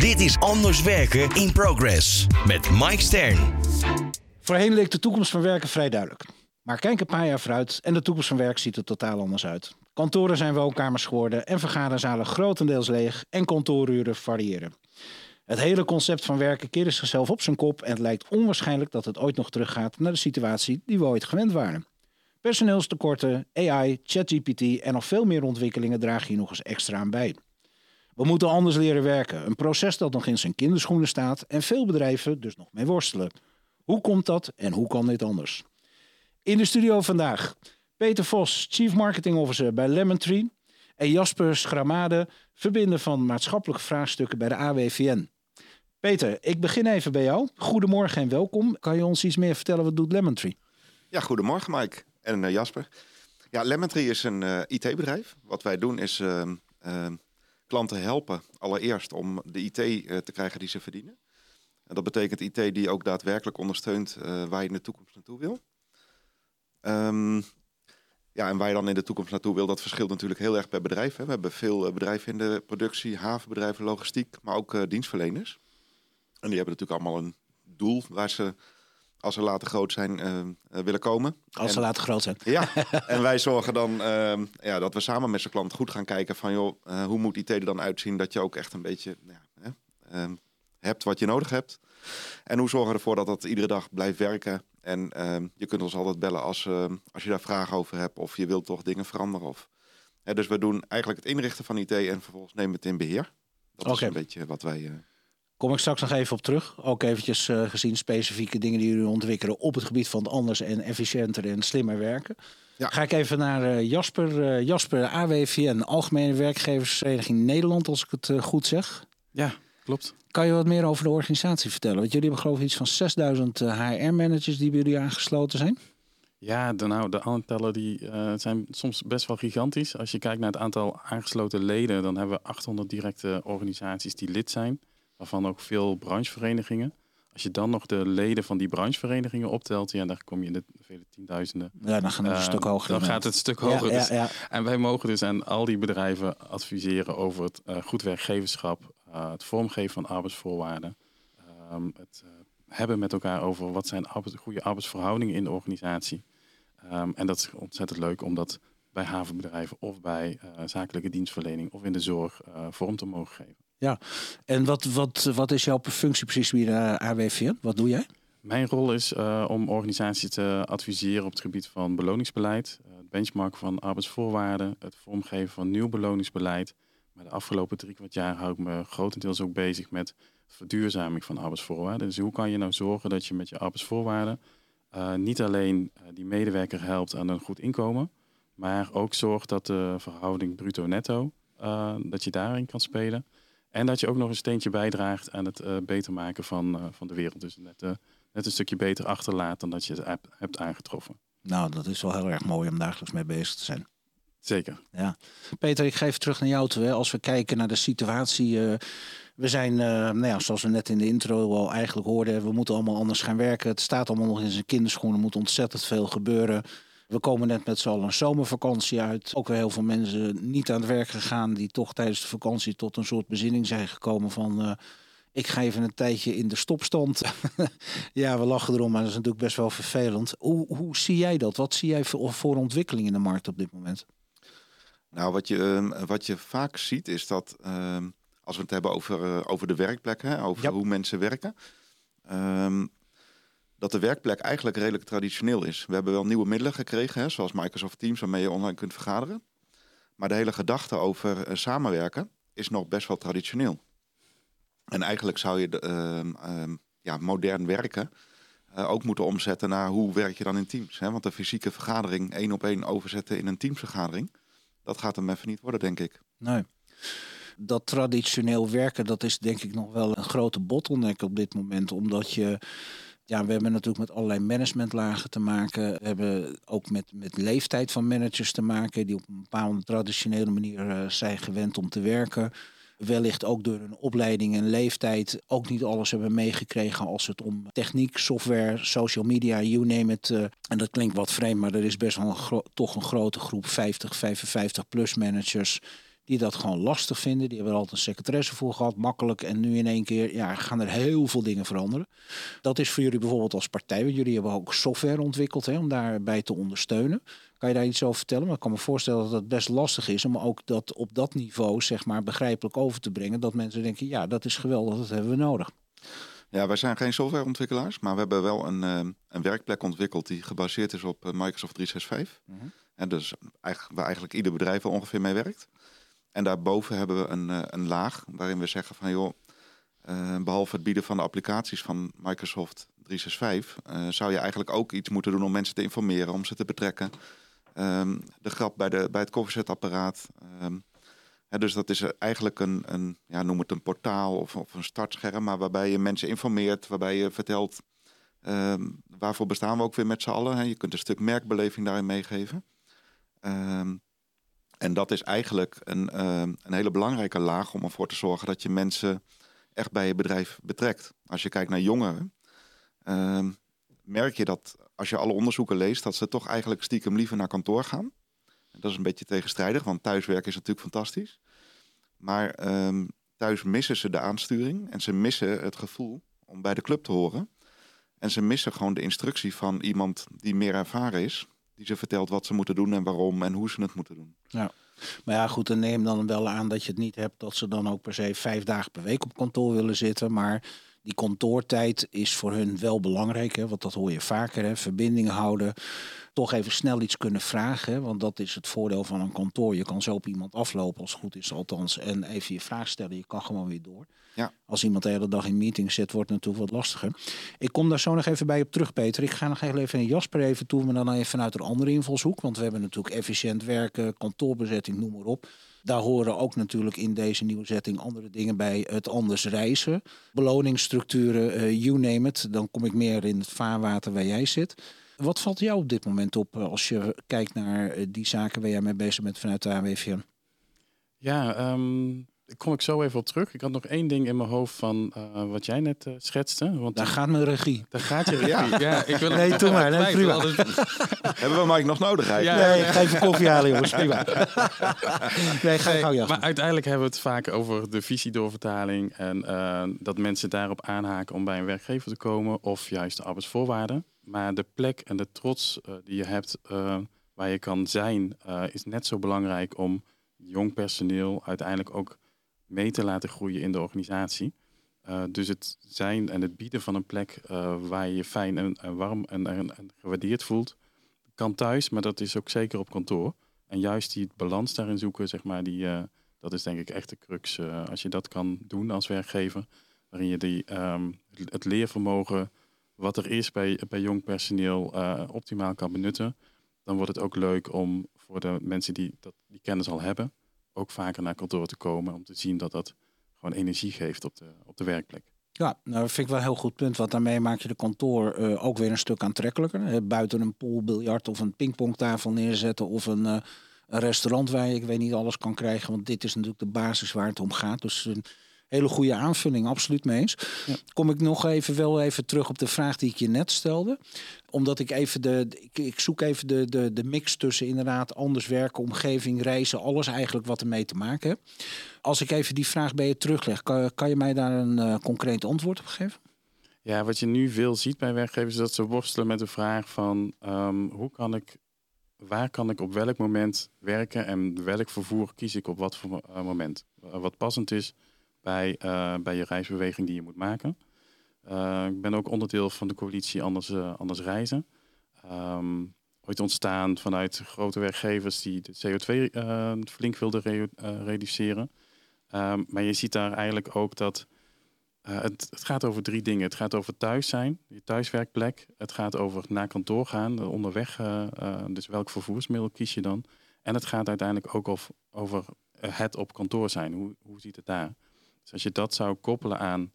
Dit is Anders Werken in Progress met Mike Stern. Voorheen leek de toekomst van werken vrij duidelijk. Maar kijk een paar jaar vooruit en de toekomst van werk ziet er totaal anders uit. Kantoren zijn woonkamers geworden en vergaderzalen grotendeels leeg en kantooruren variëren. Het hele concept van werken keerde zichzelf op zijn kop en het lijkt onwaarschijnlijk dat het ooit nog teruggaat naar de situatie die we ooit gewend waren. Personeelstekorten, AI, ChatGPT en nog veel meer ontwikkelingen dragen hier nog eens extra aan bij. We moeten anders leren werken, een proces dat nog in zijn kinderschoenen staat en veel bedrijven dus nog mee worstelen. Hoe komt dat en hoe kan dit anders? In de studio vandaag Peter Vos, Chief Marketing Officer bij Lemon en Jasper Schramade, verbinder van maatschappelijke vraagstukken bij de AWVN. Peter, ik begin even bij jou. Goedemorgen en welkom. Kan je ons iets meer vertellen wat doet Lemon? Ja, goedemorgen Mike en uh, Jasper. Ja, Lemon is een uh, IT-bedrijf. Wat wij doen is uh, klanten helpen allereerst om de IT te krijgen die ze verdienen. En dat betekent IT die ook daadwerkelijk ondersteunt waar je in de toekomst naartoe wil. Um, ja, en waar je dan in de toekomst naartoe wil, dat verschilt natuurlijk heel erg per bedrijf. Hè. We hebben veel bedrijven in de productie, havenbedrijven, logistiek, maar ook dienstverleners. En die hebben natuurlijk allemaal een doel waar ze als ze later groot zijn, uh, willen komen. Als ze later groot zijn. Ja, en wij zorgen dan uh, ja, dat we samen met z'n klant goed gaan kijken van... joh, uh, hoe moet IT er dan uitzien dat je ook echt een beetje ja, ehm, hebt wat je nodig hebt. En hoe zorgen we ervoor dat dat iedere dag blijft werken. En ehm, je kunt ons altijd bellen als, als je daar vragen over hebt of je wilt toch dingen veranderen. Of, dus we doen eigenlijk het inrichten van IT en vervolgens nemen we het in beheer. Dat okay. is een beetje wat wij... Kom ik straks nog even op terug. Ook eventjes uh, gezien specifieke dingen die jullie ontwikkelen op het gebied van het anders en efficiënter en slimmer werken. Ja. Ga ik even naar uh, Jasper. Uh, Jasper, AWVN, Algemene Werkgeversvereniging Nederland, als ik het goed zeg. Ja, klopt. Kan je wat meer over de organisatie vertellen? Want jullie hebben geloof ik iets van 6000 HR-managers die bij jullie aangesloten zijn. Ja, de, nou, de aantallen die, zijn soms best wel gigantisch. Als je kijkt naar het aantal aangesloten leden, dan hebben we 800 directe organisaties die lid zijn waarvan ook veel brancheverenigingen. Als je dan nog de leden van die brancheverenigingen optelt, ja, dan kom je in de vele tienduizenden. Ja, dan gaat het een stuk hoger. Dan gaat het een stuk hoger. Ja, ja, dus, en wij mogen dus aan al die bedrijven adviseren over het uh, goed werkgeverschap, uh, het vormgeven van arbeidsvoorwaarden, um, het hebben met elkaar over wat zijn arbeids, goede arbeidsverhoudingen in de organisatie. Um, en dat is ontzettend leuk om dat bij havenbedrijven of bij zakelijke dienstverlening of in de zorg vorm te mogen geven. Ja, en wat, wat, wat is jouw functie precies binnen AWVN? Wat doe jij? Mijn rol is uh, om organisaties te adviseren op het gebied van beloningsbeleid, uh, het benchmarken van arbeidsvoorwaarden, het vormgeven van nieuw beloningsbeleid. Maar de afgelopen drie kwart jaar hou ik me grotendeels ook bezig met verduurzaming van arbeidsvoorwaarden. Dus hoe kan je nou zorgen dat je met je arbeidsvoorwaarden uh, niet alleen die medewerker helpt aan een goed inkomen, maar ook zorgt dat de verhouding bruto-netto, dat je daarin kan spelen. En dat je ook nog een steentje bijdraagt aan het uh, beter maken van, uh, van de wereld. Dus net, uh, net een stukje beter achterlaat dan dat je het hebt aangetroffen. Nou, dat is wel heel erg mooi om dagelijks mee bezig te zijn. Zeker. Ja. Peter, ik geef terug naar jou toe. Hè. Als we kijken naar de situatie. we zijn, nou ja, zoals we net in de intro al eigenlijk hoorden, we moeten allemaal anders gaan werken. Het staat allemaal nog in zijn kinderschoenen. Er moet ontzettend veel gebeuren. We komen net met z'n allen een zomervakantie uit. Ook weer heel veel mensen niet aan het werk gegaan die toch tijdens de vakantie tot een soort bezinning zijn gekomen van uh, ik ga even een tijdje in de stopstand. ja, we lachen erom, maar dat is natuurlijk best wel vervelend. Hoe, hoe zie jij dat? Wat zie jij voor, voor ontwikkeling in de markt op dit moment? Nou, wat je, uh, wat je vaak ziet is dat uh, als we het hebben over, uh, over de werkplekken, over ja. hoe mensen werken. Um, dat de werkplek eigenlijk redelijk traditioneel is. We hebben wel nieuwe middelen gekregen, hè, zoals Microsoft Teams, waarmee je online kunt vergaderen. Maar de hele gedachte over uh, samenwerken is nog best wel traditioneel. En eigenlijk zou je uh, uh, ja, modern werken uh, ook moeten omzetten naar hoe werk je dan in teams. Hè? Want de fysieke vergadering één op één overzetten in een teamsvergadering, dat gaat hem even niet worden, denk ik. Nee. Dat traditioneel werken, dat is denk ik nog wel een grote bottleneck op dit moment. Omdat je ja, we hebben natuurlijk met allerlei managementlagen te maken. We hebben ook met, met leeftijd van managers te maken die op een bepaalde traditionele manier uh, zijn gewend om te werken. Wellicht ook door hun opleiding en leeftijd ook niet alles hebben meegekregen als het om techniek, software, social media, you name it. Uh, en dat klinkt wat vreemd, maar er is best wel een toch een grote groep 50, 55 plus managers die dat gewoon lastig vinden. Die hebben er altijd een secretaresse voor gehad, makkelijk. En nu in één keer ja, gaan er heel veel dingen veranderen. Dat is voor jullie bijvoorbeeld als partij. Want jullie hebben ook software ontwikkeld hè, om daarbij te ondersteunen. Kan je daar iets over vertellen? Maar ik kan me voorstellen dat het best lastig is om ook dat op dat niveau zeg maar, begrijpelijk over te brengen. Dat mensen denken, ja, dat is geweldig, dat hebben we nodig. Ja, wij zijn geen softwareontwikkelaars, maar we hebben wel een, uh, een werkplek ontwikkeld die gebaseerd is op uh, Microsoft 365. Mm En dus eigenlijk, waar eigenlijk ieder bedrijf er ongeveer mee werkt. En daarboven hebben we een, eh, een laag waarin we zeggen van joh, uh, behalve het bieden van de applicaties van Microsoft 365, uh, eh, zou je eigenlijk ook iets moeten doen om mensen te informeren, om ze te betrekken. Um, de grap bij, de, bij het koffiezetapparaat. Um, dus dat is eigenlijk een, een ja, noem het een portaal of, of een startscherm, maar waarbij je mensen informeert, waarbij je vertelt um, waarvoor bestaan we ook weer met z'n allen. Hè. Je kunt een stuk merkbeleving daarin meegeven. Um, en dat is eigenlijk een, uh, een hele belangrijke laag om ervoor te zorgen dat je mensen echt bij je bedrijf betrekt. Als je kijkt naar jongeren, uh, merk je dat als je alle onderzoeken leest, dat ze toch eigenlijk stiekem liever naar kantoor gaan. Dat is een beetje tegenstrijdig, want thuiswerken is natuurlijk fantastisch. Maar um, thuis missen ze de aansturing en ze missen het gevoel om bij de club te horen. En ze missen gewoon de instructie van iemand die meer ervaren is die ze vertelt wat ze moeten doen en waarom en hoe ze het moeten doen. Ja. Maar ja, goed, dan neem dan wel aan dat je het niet hebt dat ze dan ook per se vijf dagen per week op kantoor willen zitten. Maar die kantoortijd is voor hun wel belangrijk, hè, want dat hoor je vaker. Hè, verbinding houden, toch even snel iets kunnen vragen. Hè, want dat is het voordeel van een kantoor. Je kan zo op iemand aflopen als het goed is, althans. En even je vraag stellen, je kan gewoon weer door. Ja. Als iemand de hele dag in meetings zit, wordt het natuurlijk wat lastiger. Ik kom daar zo nog even bij op terug, Peter. Ik ga nog even in Jasper even toe, maar dan even vanuit een andere invalshoek. Want we hebben natuurlijk efficiënt werken, kantoorbezetting, noem maar op. Daar horen ook natuurlijk in deze nieuwe zetting andere dingen bij. Het anders reizen, beloningsstructuren, uh, you name it. Dan kom ik meer in het vaarwater waar jij zit. Wat valt jou op dit moment op eh, als je kijkt naar eh, die zaken waar jij mee bezig bent vanuit de AWVM? Ja, um, kom ik zo even op terug. Ik had nog één ding in mijn hoofd van uh, wat jij net uh, schetste. Want daar gaat mijn regie. Daar gaat je regie. ja. ja, ik wil nee, doe maar. Nee, prima. Hebben we Mike nog nodig eigenlijk? Ja, nee, ja. ga even koffie halen jongens. Prima. nee, ga nee, Maar uiteindelijk hebben we het vaak over de visiedoorvertaling. En uh, dat mensen daarop aanhaken om bij een werkgever te komen. Of juist de arbeidsvoorwaarden. Maar de plek en de trots die je hebt waar je kan zijn, is net zo belangrijk om jong personeel uiteindelijk ook mee te laten groeien in de organisatie. Uh, dus het zijn en het bieden van een plek uh, waar je je fijn en, warm en, gewaardeerd voelt, kan thuis, maar dat is ook zeker op kantoor. En juist die balans daarin zoeken, zeg maar, die, uh, dat is denk ik echt de crux. als je dat kan doen als werkgever, waarin je die, um, het leervermogen wat er is bij, bij jong personeel optimaal kan benutten, dan wordt het ook leuk om voor de mensen die dat, die kennis al hebben, ook vaker naar kantoor te komen om te zien dat dat gewoon energie geeft op de, op de werkplek. Ja, nou, dat vind ik wel een heel goed punt. Want daarmee maak je de kantoor uh, ook weer een stuk aantrekkelijker. buiten een poolbiljart of een pingpongtafel neerzetten of een, uh, een, restaurant waar je, ik weet niet, alles kan krijgen. Want dit is natuurlijk de basis waar het om gaat. Dus een hele goede aanvulling, absoluut mee eens. Kom ik nog even wel even terug op de vraag die ik je net stelde omdat ik even de. Ik, ik, zoek even de, de, de mix tussen inderdaad anders werken, omgeving, reizen, alles eigenlijk wat ermee te maken heeft. Als ik even die vraag bij je terugleg, kan, kan je mij daar een uh, concreet antwoord op geven? Ja, wat je nu veel ziet bij werkgevers is dat ze worstelen met de vraag van um, hoe kan ik, waar kan ik op welk moment werken en welk vervoer kies ik op wat voor uh, moment. wat passend is bij, uh, bij je reisbeweging die je moet maken. Uh, ik ben ook onderdeel van de coalitie Anders, uh, Anders Reizen. Um, ooit ontstaan vanuit grote werkgevers die de CO2 uh, flink wilden re reduceren. Um, maar je ziet daar eigenlijk ook dat het, het, gaat over drie dingen. Het gaat over thuis zijn, je thuiswerkplek. Het gaat over naar kantoor gaan, onderweg. dus welk vervoersmiddel kies je dan? En het gaat uiteindelijk ook over het op kantoor zijn. Hoe, hoe ziet het daar? Dus als je dat zou koppelen aan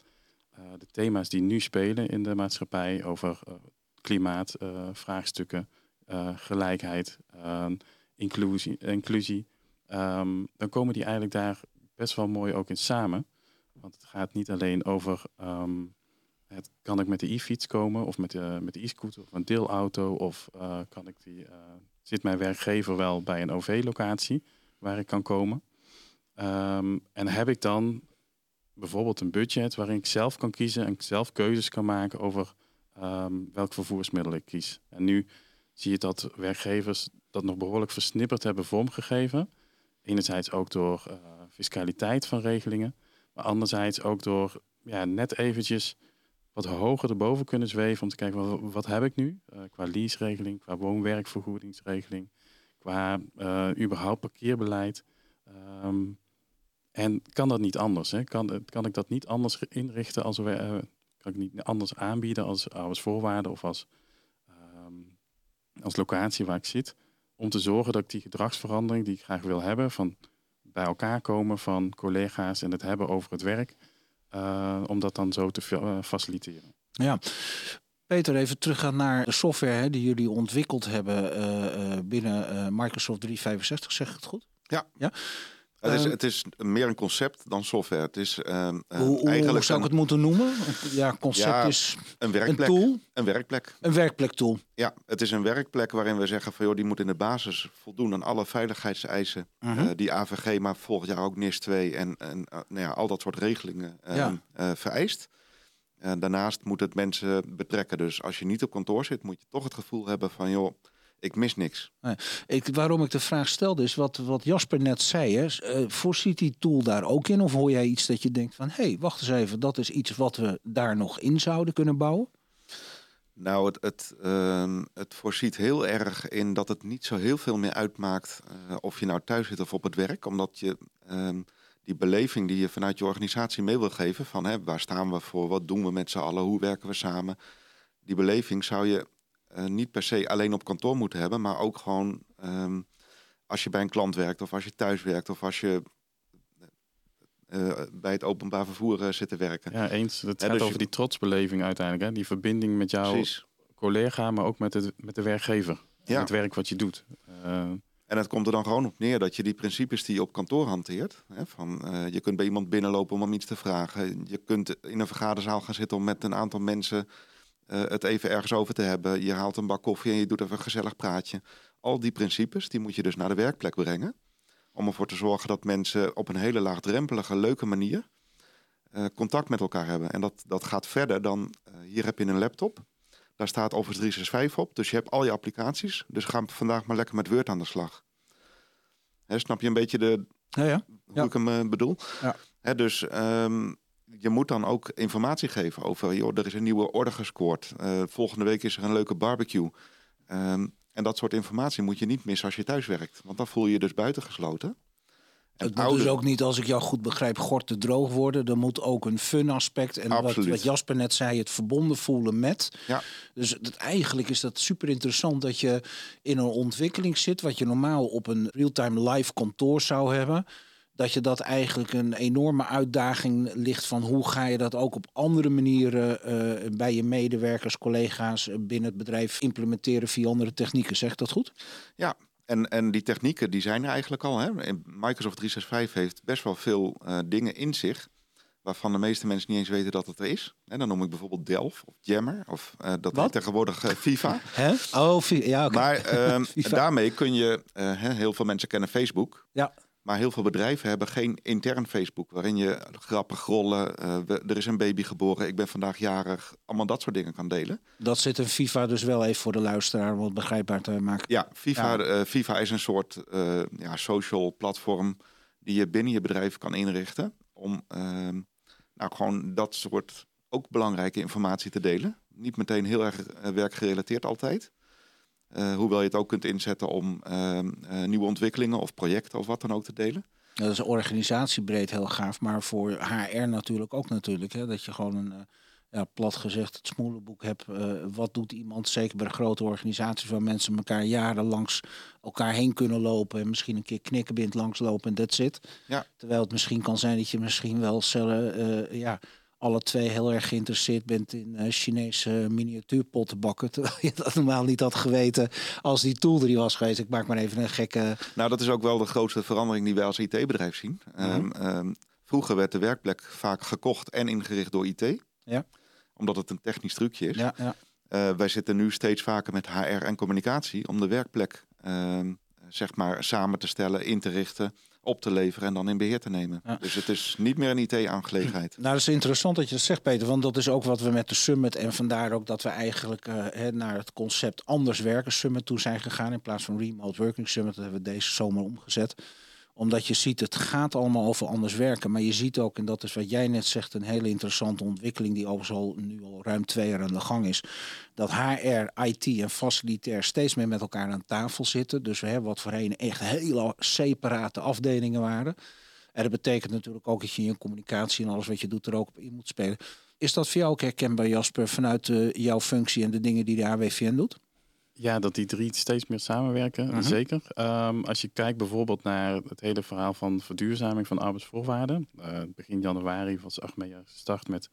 de thema's die nu spelen in de maatschappij over klimaatvraagstukken, gelijkheid, inclusie, inclusie ehm, dan komen die eigenlijk daar best wel mooi ook in samen. Want het gaat niet alleen over ehm, het, kan ik met de e-fiets komen of met de, met de e-scooter of een deelauto of uh, kan ik die, uh, zit mijn werkgever wel bij een OV-locatie waar ik kan komen. En heb ik dan bijvoorbeeld een budget waarin ik zelf kan kiezen en zelf keuzes kan maken over um, welk vervoersmiddel ik kies. En nu zie je dat werkgevers dat nog behoorlijk versnipperd hebben vormgegeven. Enerzijds ook door uh, fiscaliteit van regelingen, maar anderzijds ook door ja, net eventjes wat hoger erboven kunnen zweven om te kijken wat, wat heb ik nu uh, qua leaseregeling, qua woonwerkvergoedingsregeling, qua uh, überhaupt parkeerbeleid. Um, en kan dat niet anders? Hè? Kan, kan ik dat niet anders inrichten als we, uh, kan ik niet anders aanbieden als arbeidsvoorwaarden of als, um, als locatie waar ik zit? Om te zorgen dat ik die gedragsverandering die ik graag wil hebben, van bij elkaar komen van collega's en het hebben over het werk, uh, om dat dan zo te uh, faciliteren. Ja. Peter, even teruggaan naar de software hè, die jullie ontwikkeld hebben uh, binnen Microsoft 365, zeg ik het goed? Ja. ja? Het is, het is meer een concept dan software. Het is uh, hoe, eigenlijk hoe zou ik het moeten noemen? Ja, concept ja, is een werkplek. Een tool. Een werkplek. Een werkplek tool. Ja, het is een werkplek waarin we zeggen van joh, die moet in de basis voldoen aan alle veiligheidseisen uh Mhm. -huh. uh, die AVG, maar volgend jaar ook NIS 2 en, en nou ja, al dat soort regelingen ja. vereist. daarnaast moet het mensen betrekken. Dus als je niet op kantoor zit, moet je toch het gevoel hebben van joh, ik mis niks. Nee. Ik, waarom ik de vraag stelde is wat, wat Jasper net zei. Hè. Uh, voorziet die tool daar ook in? Of hoor jij iets dat je denkt van... hé, hey, wacht eens even, dat is iets wat we daar nog in zouden kunnen bouwen? Nou, het, het, uh, het voorziet heel erg in dat het niet zo heel veel meer uitmaakt... Uh, of je nou thuis zit of op het werk. Omdat je uh, die beleving die je vanuit je organisatie mee wil geven... van hè, waar staan we voor, wat doen we met z'n allen, hoe werken we samen... die beleving zou je uh, niet per se alleen op kantoor moeten hebben, maar ook gewoon um, als je bij een klant werkt of als je thuis werkt of als je uh, bij het openbaar vervoer uh, zit te werken. Ja, eens. Het gaat dus over je... die trotsbeleving uiteindelijk. Hè? Die verbinding met jouw Precies. collega, maar ook met, het, met de werkgever. Ja. Het werk wat je doet. En het komt er dan gewoon op neer dat je die principes die je op kantoor hanteert. Hè, van, je kunt bij iemand binnenlopen om hem iets te vragen. Je kunt in een vergaderzaal gaan zitten om met een aantal mensen het even ergens over te hebben. Je haalt een bak koffie en je doet even een gezellig praatje. Al die principes, die moet je dus naar de werkplek brengen. Om ervoor te zorgen dat mensen op een hele laagdrempelige, leuke manier uh, contact met elkaar hebben. En dat, dat gaat verder dan, uh, hier heb je een laptop. Daar staat Office 365 op, dus je hebt al je applicaties. Dus ga vandaag maar lekker met Word aan de slag. Hè, snap je een beetje de, ja, ja. hoe ja. ik hem bedoel? Ja. Hè, dus um, je moet dan ook informatie geven over, joh, er is een nieuwe orde gescoord. Uh, volgende week is er een leuke barbecue. Um, en dat soort informatie moet je niet missen als je thuis werkt. Want dan voel je je dus buitengesloten. En het moet dus ook niet, als ik jou goed begrijp, gort te droog worden. Er moet ook een fun aspect. En wat, wat, Jasper net zei, het verbonden voelen met. Ja. Dus dat, eigenlijk is dat super interessant dat je in een ontwikkeling zit... wat je normaal op een real-time live kantoor zou hebben dat je dat eigenlijk een enorme uitdaging ligt van hoe ga je dat ook op andere manieren uh, bij je medewerkers, collega's binnen het bedrijf implementeren via andere technieken. Zegt dat goed? Ja, en, en die technieken die zijn er eigenlijk al. Hè? Microsoft 365 heeft best wel veel uh, dingen in zich waarvan de meeste mensen niet eens weten dat het er is. En dan noem ik bijvoorbeeld Delph of Jammer of uh, dat heet tegenwoordig uh, FIFA. Hè? Oh, ja, okay. Maar um, daarmee kun je, uh, heel veel mensen kennen Facebook. Ja. Maar heel veel bedrijven hebben geen intern Facebook waarin je grappig rollen. Uh, we, er is een baby geboren, ik ben vandaag jarig. Allemaal dat soort dingen kan delen. Dat zit in FIFA dus wel even voor de luisteraar om het begrijpbaar te maken. Ja, FIFA, ja. Uh, FIFA is een soort uh, ja, social platform die je binnen je bedrijf kan inrichten. Om ehm, nou, gewoon dat soort ook belangrijke informatie te delen. Niet meteen heel erg werkgerelateerd altijd. Uh, hoewel je het ook kunt inzetten om uh, uh, nieuwe ontwikkelingen of projecten of wat dan ook te delen. Dat is organisatiebreed heel gaaf, maar voor HR natuurlijk ook natuurlijk. Hè, dat je gewoon een, ja, plat gezegd, het smoelenboek heb. Uh, wat doet iemand, zeker bij de grote organisaties waar mensen elkaar jaren langs elkaar heen kunnen lopen en misschien een keer knikkenbind langslopen en dat zit. Ja. Terwijl het misschien kan zijn dat je misschien wel cellen, ja, alle twee heel erg geïnteresseerd bent in uh, Chinese miniatuurpotten bakken. Terwijl je dat normaal niet had geweten als die tool er was geweest. Ik maak maar even een gekke... Nou, dat is ook wel de grootste verandering die wij als IT-bedrijf zien. Mm -hmm. um, um, vroeger werd de werkplek vaak gekocht en ingericht door IT. Ja omdat het een technisch trucje is. Ja, ja. Uh, wij zitten nu steeds vaker met HR en communicatie om de werkplek uh, zeg maar samen te stellen, in te richten, op te leveren en dan in beheer te nemen. Ja. Dus het is niet meer een IT-aangelegenheid. Nou, dat is interessant dat je dat zegt, Peter, want dat is ook wat we met de Summit en vandaar ook dat we eigenlijk uh, naar het concept anders werken Summit toe zijn gegaan in plaats van Remote Working Summit. Dat hebben we deze zomer omgezet omdat je ziet, het gaat allemaal over anders werken. Maar je ziet ook, en dat is wat jij net zegt, een hele interessante ontwikkeling die overigens al, nu al ruim twee jaar aan de gang is. Dat HR, IT en facilitair steeds meer met elkaar aan tafel zitten. Dus we hebben wat voorheen echt hele separate afdelingen waren. En dat betekent natuurlijk ook dat je in je communicatie en alles wat je doet er ook op in moet spelen. Is dat voor jou ook herkenbaar, Jasper, vanuit uh, jouw functie en de dingen die de AWVN doet? Ja, dat die drie steeds meer samenwerken, Mhm. zeker. Ehm, als je kijkt bijvoorbeeld naar het hele verhaal van verduurzaming van arbeidsvoorwaarden. Eh, begin januari was Achmea gestart met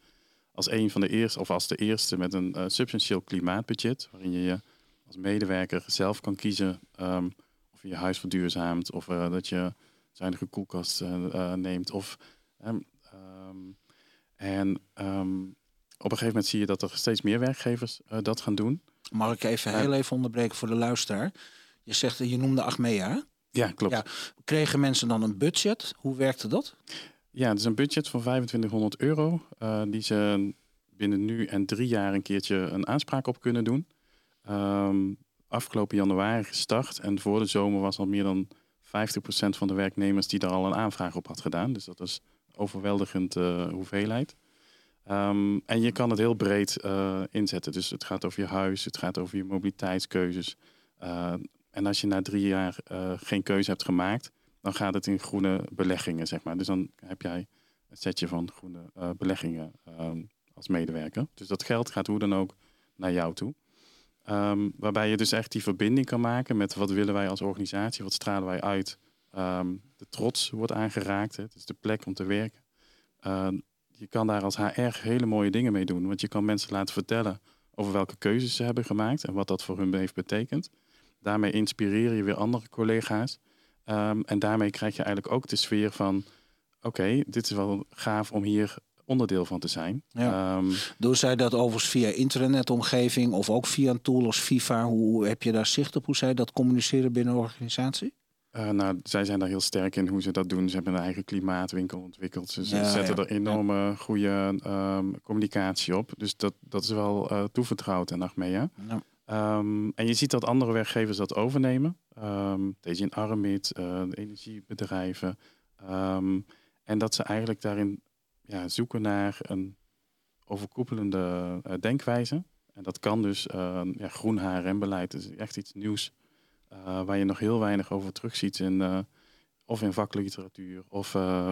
als een van de eerste, of als de eerste, met een uh, substantieel klimaatbudget. Waarin je je als medewerker zelf kan kiezen ehm, of je je huis verduurzaamt. Of uh, dat je zuinige koelkast neemt. Of, um, en op een gegeven moment zie je dat er steeds meer werkgevers dat gaan doen. Mag ik even heel even onderbreken voor de luisteraar? Je zegt, je noemde Achmea. Ja, klopt. Ja. Kregen mensen dan een budget? Hoe werkte dat? Ja, het is een budget van 2500 euro. Uh, die ze binnen nu en drie jaar een keertje een aanspraak op kunnen doen. Um, afgelopen januari gestart. En voor de zomer was al meer dan 50% van de werknemers die daar al een aanvraag op had gedaan. Dus dat is overweldigend uh, hoeveelheid. Um, en je kan het heel breed uh, inzetten. Dus het gaat over je huis, het gaat over je mobiliteitskeuzes. Uh, en als je na drie jaar uh, geen keuze hebt gemaakt, dan gaat het in groene beleggingen, zeg maar. Dus dan heb jij een setje van groene beleggingen um, als medewerker. Dus dat geld gaat hoe dan ook naar jou toe. Um, waarbij je dus echt die verbinding kan maken met wat willen wij als organisatie, wat stralen wij uit. de trots wordt aangeraakt, het is de plek om te werken je kan daar als HR hele mooie dingen mee doen. Want je kan mensen laten vertellen over welke keuzes ze hebben gemaakt en wat dat voor hun heeft betekend. Daarmee inspireer je weer andere collega's. Um, en daarmee krijg je eigenlijk ook de sfeer van: oké, okay, dit is wel gaaf om hier onderdeel van te zijn. Ja. Um, Doen zij dat overigens via intranetomgeving of ook via een tool als FIFA? Hoe heb je daar zicht op hoe zij dat communiceren binnen een organisatie? Uh, nou, zij zijn daar heel sterk in hoe ze dat doen. Ze hebben een eigen klimaatwinkel ontwikkeld. Ze Ja, zetten ja. er enorme ja. goede um, communicatie op. Dus dat, dat is wel uh, toevertrouwd aan Achmea. Um, en je ziet dat andere werkgevers dat overnemen. Um, deze in Armid, uh, de energiebedrijven. en dat ze eigenlijk daarin ja, zoeken naar een overkoepelende denkwijze. En dat kan dus ja, groen HRM-beleid. Dat is echt iets nieuws. Uh, waar je nog heel weinig over terugziet in uh, of in vakliteratuur of, uh,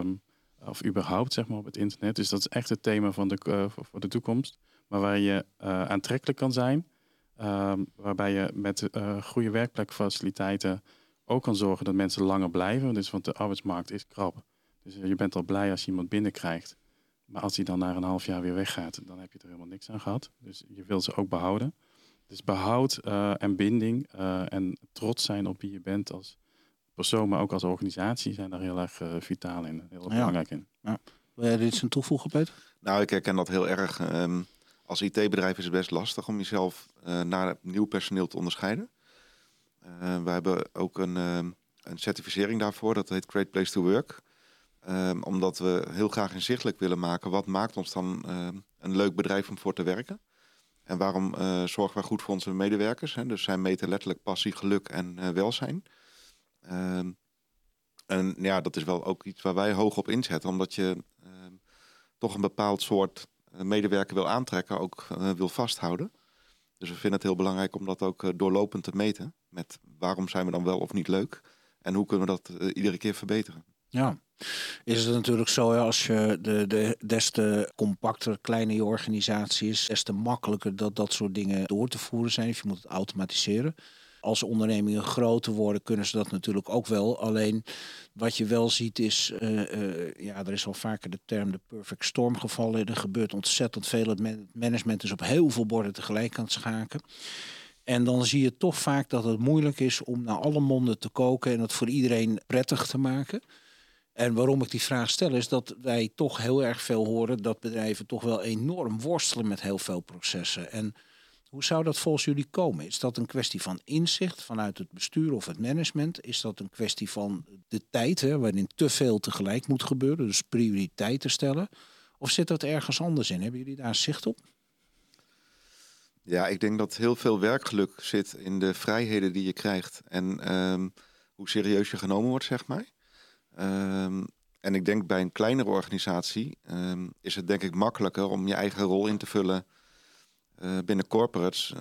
of überhaupt zeg maar, op het internet. Dus dat is echt het thema van de, uh, voor de toekomst. Maar waar je aantrekkelijk kan zijn. ehm, waarbij je met goede werkplekfaciliteiten ook kan zorgen dat mensen langer blijven. Dus, want de arbeidsmarkt is krap. Dus je bent al blij als je iemand binnenkrijgt. Maar als hij dan na een half jaar weer weggaat, dan heb je er helemaal niks aan gehad. Dus je wil ze ook behouden. Dus behoud uh, en binding uh, en trots zijn op wie je bent als persoon, maar ook als organisatie zijn daar heel erg uh, vitaal in, heel ja. belangrijk in. Ja. Wil jij er iets aan toevoegen, Peter? Nou, ik herken dat heel erg. Um, als IT-bedrijf is het best lastig om jezelf naar nieuw personeel te onderscheiden. we hebben ook een, een certificering daarvoor, dat heet Great Place to Work. Um, omdat we heel graag inzichtelijk willen maken wat maakt ons dan een leuk bedrijf om voor te werken. En waarom uh, zorgen wij goed voor onze medewerkers? Hè? Dus zij meten letterlijk passie, geluk en uh, welzijn. Um, en ja, dat is wel ook iets waar wij hoog op inzetten. Omdat je uh, toch een bepaald soort eh, medewerker wil aantrekken, ook wil vasthouden. Dus we vinden het heel belangrijk om dat ook doorlopend te meten. Met waarom zijn we dan wel of niet leuk? En hoe kunnen we dat iedere keer verbeteren? Ja, is het natuurlijk zo, als je de, de, des te compacter, kleiner je organisatie is, des te makkelijker dat dat soort dingen door te voeren zijn. Of je moet het automatiseren. Als ondernemingen groter worden, kunnen ze dat natuurlijk ook wel. Alleen wat je wel ziet is, uh, uh, ja, er is al vaker de term de perfect storm gevallen. Er gebeurt ontzettend veel. Het management is op heel veel borden tegelijk aan het schaken. En dan zie je toch vaak dat het moeilijk is om naar alle monden te koken en het voor iedereen prettig te maken. En waarom ik die vraag stel is dat wij toch heel erg veel horen dat bedrijven toch wel enorm worstelen met heel veel processen. En hoe zou dat volgens jullie komen? Is dat een kwestie van inzicht vanuit het bestuur of het management? Is dat een kwestie van de tijd, hè, waarin te veel tegelijk moet gebeuren, dus prioriteiten stellen? Of zit dat ergens anders in? Hebben jullie daar zicht op? Ja, ik denk dat heel veel werkgeluk zit in de vrijheden die je krijgt en ehm, hoe serieus je genomen wordt, zeg maar. Ehm, en ik denk bij een kleinere organisatie um, is het denk ik makkelijker om je eigen rol in te vullen uh, binnen corporates.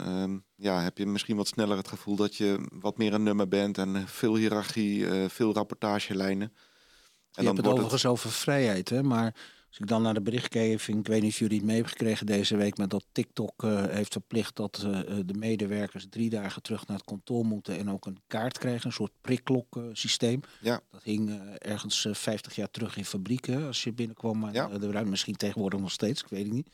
ja, heb je misschien wat sneller het gevoel dat je wat meer een nummer bent en veel hiërarchie, uh, veel rapportagelijnen. En je dan hebt het overigens het... over vrijheid, hè? maar als ik dan naar de berichtgeving, ik weet niet of jullie het mee hebben gekregen deze week, maar dat TikTok uh, heeft verplicht dat uh, de medewerkers drie dagen terug naar het kantoor moeten en ook een kaart krijgen, een soort prikklok systeem. Ja. Dat hing uh, ergens 50 jaar terug in fabrieken als je binnenkwam, maar ja. de ruimte misschien tegenwoordig nog steeds, ik weet het niet.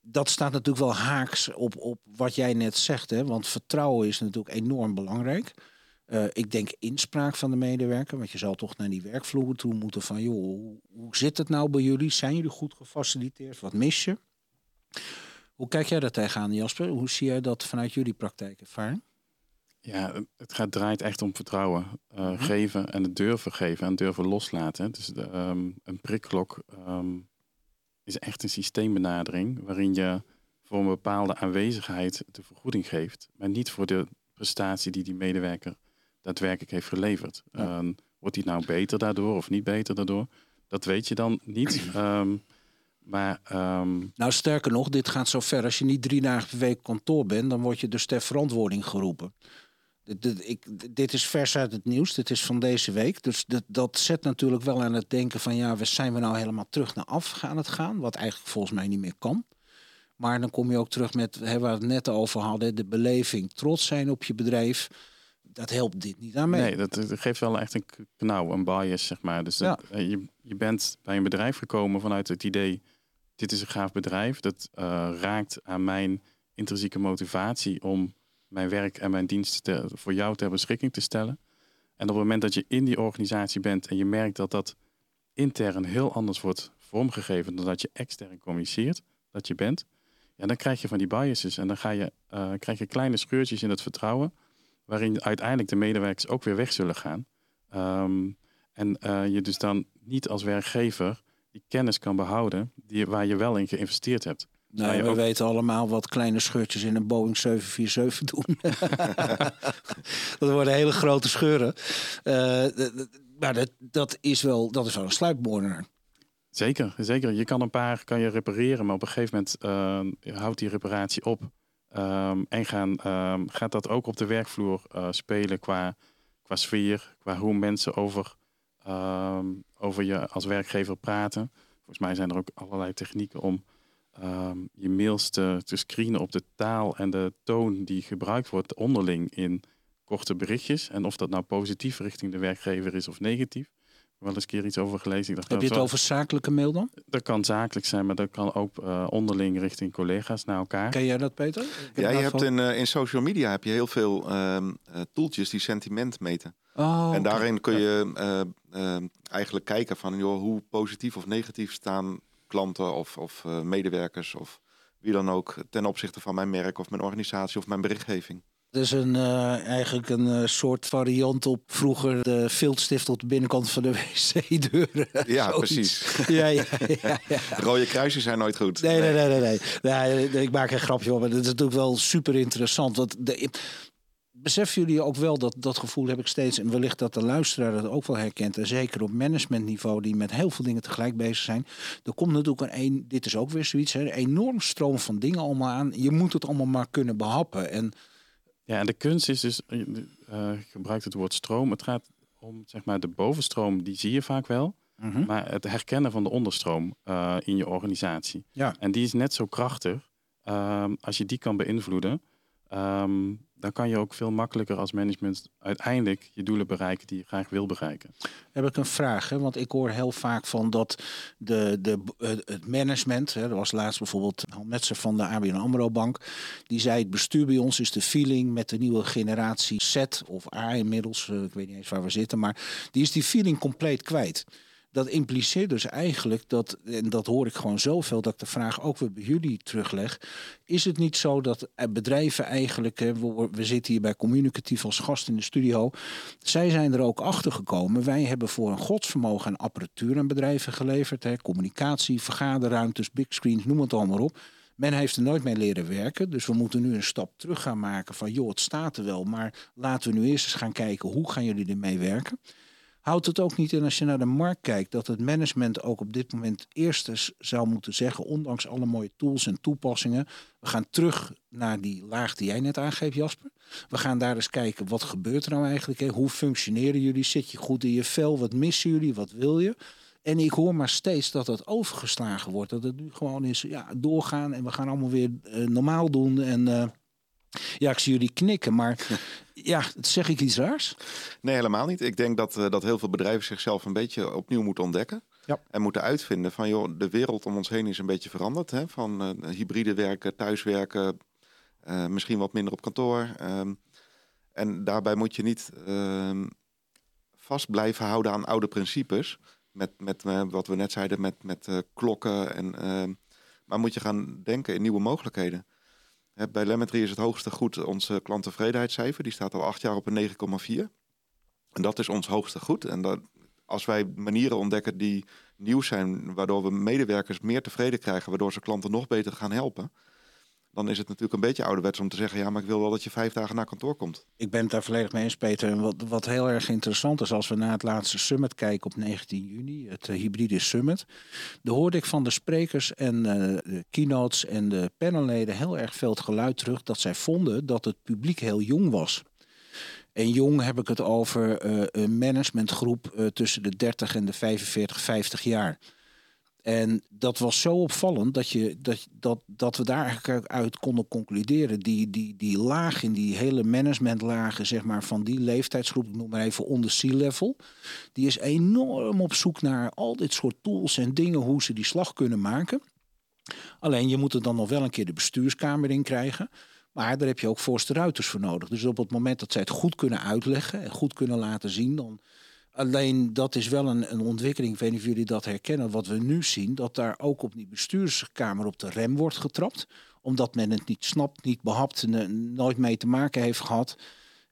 Dat staat natuurlijk wel haaks op, op wat jij net zegt, hè? want vertrouwen is natuurlijk enorm belangrijk. Uh, ik denk inspraak van de medewerker, want je zal toch naar die werkvloer toe moeten van, joh, hoe, zit het nou bij jullie? Zijn jullie goed gefaciliteerd? Wat mis je? Hoe kijk jij daar tegenaan, Jasper? Hoe zie jij dat vanuit jullie praktijkervaring? Ja, het gaat, draait echt om vertrouwen. Uh, Geven en het durven geven en durven loslaten. Dus de, um, een prikklok um, is echt een systeembenadering waarin je voor een bepaalde aanwezigheid de vergoeding geeft, maar niet voor de prestatie die die medewerker daadwerkelijk heeft geleverd. Ehm, wordt die nou beter daardoor of niet beter daardoor? Dat weet je dan niet. Ehm, maar, ehm, Nou, sterker nog, dit gaat zo ver. Als je niet drie dagen per week kantoor bent, dan word je dus ter verantwoording geroepen. Dit, ik, dit is vers uit het nieuws, dit is van deze week. Dus dat, dat zet natuurlijk wel aan het denken van ja, we zijn we nou helemaal terug naar af aan het gaan, wat eigenlijk volgens mij niet meer kan. Maar dan kom je ook terug met hè, waar we het net over hadden, de beleving, trots zijn op je bedrijf dat helpt dit niet aan mee. Nee, dat, geeft wel echt een knauw, een bias, zeg maar. Dus dat, eh, je, je bent bij een bedrijf gekomen vanuit het idee... dit is een gaaf bedrijf, dat uh, raakt aan mijn intrinsieke motivatie... om mijn werk en mijn diensten voor jou ter beschikking te stellen. En op het moment dat je in die organisatie bent en je merkt dat dat intern heel anders wordt vormgegeven... dan dat je extern communiceert, dat je bent... Ja, dan krijg je van die biases en dan ga je, uh, krijg je kleine scheurtjes in het vertrouwen waarin uiteindelijk de medewerkers ook weer weg zullen gaan. Um, en uh, je dus dan niet als werkgever die kennis kan behouden die, waar je wel in geïnvesteerd hebt. Nou, we ook... weten allemaal wat kleine scheurtjes in een Boeing 747 doen. dat worden hele grote scheuren. Uh, maar dat, dat, is wel, dat is wel een sluipmoordenaar. Zeker, zeker. Je kan een paar kan je repareren, maar op een gegeven moment uh, houdt die reparatie op. Um, en gaan, um, gaat dat ook op de werkvloer uh, spelen qua, qua sfeer, qua hoe mensen over, um, over je als werkgever praten. Volgens mij zijn er ook allerlei technieken om je mails te, te screenen op de taal en de toon die gebruikt wordt onderling in korte berichtjes. En of dat nou positief richting de werkgever is of negatief wel eens een keer iets over gelezen. Ik dacht, Heb je het over zakelijke mail dan? Dat kan zakelijk zijn, maar dat kan ook uh, onderling richting collega's naar elkaar. Ken jij dat, Peter? Ja, je hebt in, uh, in social media heb je heel veel uh, toeltjes die sentiment meten. Oh, en daarin kun je ehm, eigenlijk kijken van joh, hoe positief of negatief staan klanten of, of medewerkers of wie dan ook ten opzichte van mijn merk of mijn organisatie of mijn berichtgeving. Het is een, uh, eigenlijk een uh, soort variant op vroeger de viltstift op de binnenkant van de wc-deuren. Ja, precies. ja, ja, ja, ja, Rode kruisjes zijn nooit goed. Nee, nee, nee, nee. nee. nee. nee ik maak een grapje op, maar dat is natuurlijk wel super interessant. Want de, beseffen jullie ook wel dat dat gevoel heb ik steeds, en wellicht dat de luisteraar dat ook wel herkent, en zeker op managementniveau, die met heel veel dingen tegelijk bezig zijn. Er komt natuurlijk een, een dit is ook weer zoiets, hè, een enorm stroom van dingen allemaal aan. Je moet het allemaal maar kunnen behappen. En ja, en de kunst is dus, uh, gebruikt het woord stroom. Het gaat om zeg maar de bovenstroom, die zie je vaak wel. Mhm. maar het herkennen van de onderstroom eh, in je organisatie. Ja. En die is net zo krachtig. ehm, als je die kan beïnvloeden, ehm, dan kan je ook veel makkelijker als management uiteindelijk je doelen bereiken die je graag wil bereiken. heb ik een vraag. Hè? Want ik hoor heel vaak van dat de, de, eh, het management... Hè, er was laatst bijvoorbeeld Han Metzer van de ABN AMRO Bank... die zei het bestuur bij ons is de feeling met de nieuwe generatie Z of A inmiddels. eh, ik weet niet eens waar we zitten, maar die is die feeling compleet kwijt. Dat impliceert dus eigenlijk dat, en dat hoor ik gewoon zoveel, dat ik de vraag ook weer bij jullie terugleg. Is het niet zo dat eh, bedrijven eigenlijk, we, we zitten hier bij Communicatief als gast in de studio, zij zijn er ook achter gekomen. Wij hebben voor een godsvermogen aan apparatuur aan bedrijven geleverd. Hè, communicatie, vergaderruimtes, big screens, noem het allemaal op. Men heeft er nooit mee leren werken. Dus we moeten nu een stap terug gaan maken van joh, het staat er wel. Maar laten we nu eerst eens gaan kijken hoe gaan jullie ermee werken. Houdt het ook niet in als je naar de markt kijkt dat het management ook op dit moment eerst eens zou moeten zeggen, ondanks alle mooie tools en toepassingen, we gaan terug naar die laag die jij net aangeeft, Jasper. We gaan daar eens kijken, wat gebeurt er nou eigenlijk? Hè? Hoe functioneren jullie? Zit je goed in je vel? Wat missen jullie? Wat wil je? En ik hoor maar steeds dat het overgeslagen wordt. Dat het nu gewoon is, ja, doorgaan en we gaan allemaal weer eh, normaal doen. En eh, ja, ik zie jullie knikken, maar ja, zeg ik iets raars? Nee, helemaal niet. Ik denk dat, eh, dat heel veel bedrijven zichzelf een beetje opnieuw moeten ontdekken. Ja. En moeten uitvinden van, joh, de wereld om ons heen is een beetje veranderd. Hè? Van eh, hybride werken, thuiswerken, eh, misschien wat minder op kantoor. Ehm, en daarbij moet je niet ehm, vast blijven houden aan oude principes. Met, met wat we net zeiden, met, met klokken. En, ehm, maar moet je gaan denken in nieuwe mogelijkheden. Bij Lemetry is het hoogste goed onze klanttevredenheidscijfer. Die staat al acht jaar op een 9,4. En dat is ons hoogste goed. En dat, als wij manieren ontdekken die nieuw zijn, waardoor we medewerkers meer tevreden krijgen, waardoor ze klanten nog beter gaan helpen, dan is het natuurlijk een beetje ouderwets om te zeggen, ja, maar ik wil wel dat je vijf dagen naar kantoor komt. Ik ben het daar volledig mee eens, Peter. En wat, wat heel erg interessant is, als we naar het laatste summit kijken op 19 juni, het eh, hybride summit, daar hoorde ik van de sprekers en eh, de keynotes en de panelleden heel erg veel geluid terug dat zij vonden dat het publiek heel jong was. En jong heb ik het over eh, een managementgroep tussen de 30 en de 45, 50 jaar. En dat was zo opvallend dat, je, dat, dat, dat we daar eigenlijk uit konden concluderen. Die, die, die laag in die hele managementlagen zeg maar, van die leeftijdsgroep, ik noem maar even onder C-level, die is enorm op zoek naar al dit soort tools en dingen hoe ze die slag kunnen maken. Alleen je moet er dan nog wel een keer de bestuurskamer in krijgen. Maar daar heb je ook voorste ruiters voor nodig. Dus op het moment dat zij het goed kunnen uitleggen en goed kunnen laten zien, dan. Alleen dat is wel een, een ontwikkeling, ik weet niet of jullie dat herkennen, wat we nu zien, dat daar ook op die bestuurskamer op de rem wordt getrapt. Omdat men het niet snapt, niet behapt, nooit mee te maken heeft gehad.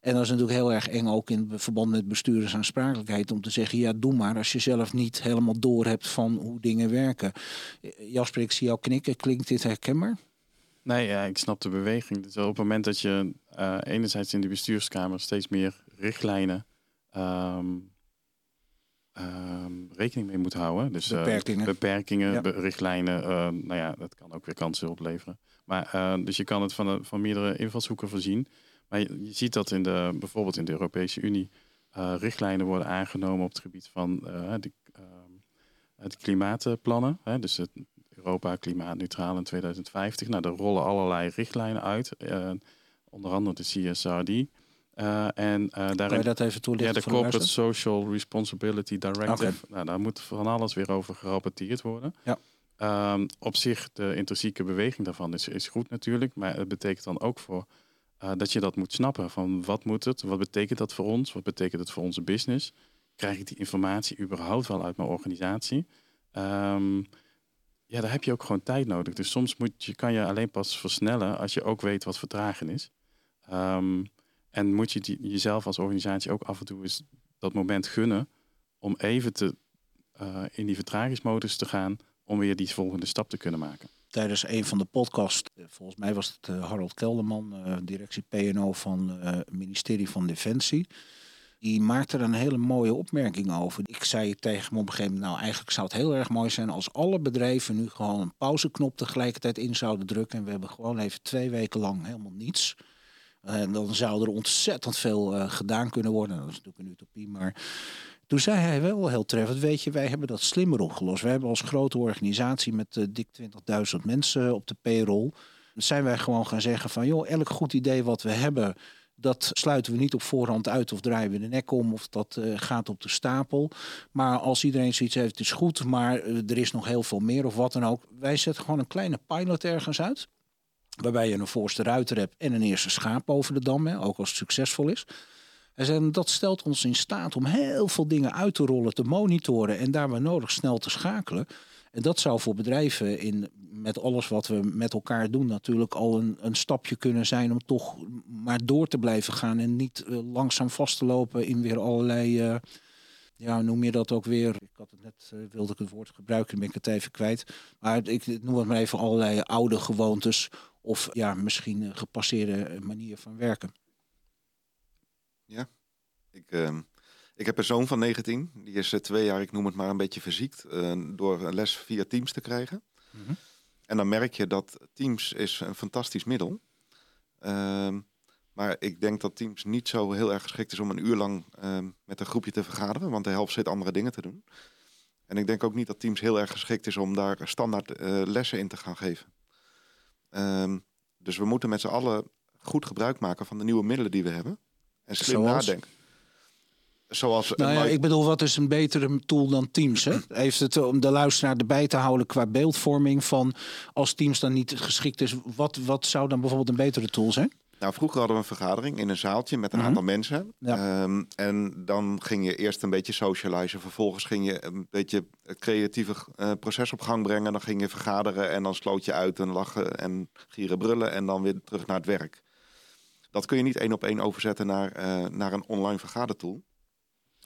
En dat is natuurlijk heel erg eng ook in verband met bestuurdersaansprakelijkheid om te zeggen, ja doe maar als je zelf niet helemaal door hebt van hoe dingen werken. Jasper, ik zie jou knikken, klinkt dit herkenbaar? Nee, ja, ik snap de beweging. Dus op het moment dat je eh, enerzijds in de bestuurskamer steeds meer richtlijnen ehm, rekening mee moet houden. Dus eh, Beperkingen. beperkingen, Ja. be- richtlijnen. eh, nou ja, dat kan ook weer kansen opleveren. Maar eh, dus je kan het van, de- van meerdere invalshoeken voorzien. Maar je, je ziet dat in de, bijvoorbeeld in de Europese Unie eh, richtlijnen worden aangenomen op het gebied van eh, de, ehm, de klimaatplannen. Hè, dus het Europa klimaatneutraal in 2050. Nou, daar rollen allerlei richtlijnen uit. eh, onder andere de CSRD. Eh, en Kan daarin dat even ja, toelichten voor de Corporate? Social Responsibility Directive. Nou, daar moet van alles weer over gerapporteerd worden. Ja. Ehm, op zich, de intrinsieke beweging daarvan is, is goed natuurlijk. Maar het betekent dan ook voor eh, dat je dat moet snappen. Van wat moet het? Wat betekent dat voor ons? Wat betekent het voor onze business? Krijg ik die informatie überhaupt wel uit mijn organisatie? Ehm, ja, daar heb je ook gewoon tijd nodig. Dus soms moet je, kan je alleen pas versnellen als je ook weet wat vertragen is. Ehm, en moet je jezelf als organisatie ook af en toe eens dat moment gunnen om even te, eh, in die vertragingsmodus te gaan om weer die volgende stap te kunnen maken. Tijdens een van de podcasts, eh, volgens mij was het eh, Harold Kelderman, directie PNO van het ministerie van Defensie. Die maakte er een hele mooie opmerking over. Ik zei tegen hem op een gegeven moment, nou eigenlijk zou het heel erg mooi zijn als alle bedrijven nu gewoon een pauzeknop tegelijkertijd in zouden drukken. En we hebben gewoon even twee weken lang helemaal niets. En dan zou er ontzettend veel eh, gedaan kunnen worden. Dat is natuurlijk een utopie, maar Toen zei hij wel heel treffend, weet je, wij hebben dat slimmer opgelost. Wij hebben als grote organisatie met uh, dik 20.000 mensen op de payroll, zijn wij gewoon gaan zeggen van, joh, elk goed idee wat we hebben, dat sluiten we niet op voorhand uit of draaien we de nek om of dat gaat op de stapel. Maar als iedereen zoiets heeft, is goed, maar er is nog heel veel meer of wat dan ook. Wij zetten gewoon een kleine pilot ergens uit. Waarbij je een voorste ruiter hebt en een eerste schaap over de dam, ook als het succesvol is. En dat stelt ons in staat om heel veel dingen uit te rollen, te monitoren en daar waar nodig snel te schakelen. En dat zou voor bedrijven in, met alles wat we met elkaar doen natuurlijk al een, een stapje kunnen zijn om toch maar door te blijven gaan en niet uh, langzaam vast te lopen in weer allerlei, uh, ja noem je dat ook weer, ik had het net, uh, wilde ik het woord gebruiken, ben ik het even kwijt. Maar ik noem het maar even allerlei oude gewoontes of ja, misschien gepasseerde manier van werken. Ja, ik, uh, ik heb een zoon van 19. Die is uh, twee jaar, ik noem het maar een beetje verziekt, uh, door een les via Teams te krijgen. Mm -hmm. En dan merk je dat Teams is een fantastisch middel. Ehm, maar ik denk dat Teams niet zo heel erg geschikt is om een uur lang ehm, met een groepje te vergaderen. Want de helft zit andere dingen te doen. En ik denk ook niet dat Teams heel erg geschikt is om daar standaard eh, lessen in te gaan geven. Ehm, dus we moeten met z'n allen goed gebruik maken van de nieuwe middelen die we hebben. En slim Zoals? nadenken. Zoals, Nou ja, ik bedoel, wat is een betere tool dan Teams? Hè? Heeft het om de luisteraar erbij te houden qua beeldvorming van als Teams dan niet geschikt is, wat, wat zou dan bijvoorbeeld een betere tool zijn? Nou, vroeger hadden we een vergadering in een zaaltje met een Mhm. aantal mensen. Ja. Ehm, en dan ging je eerst een beetje socializen. Vervolgens ging je een beetje het creatieve eh, proces op gang brengen. Dan ging je vergaderen en dan sloot je uit en lachen en gieren brullen. En dan weer terug naar het werk. Dat kun je niet één op één overzetten naar, eh, naar een online vergadertool.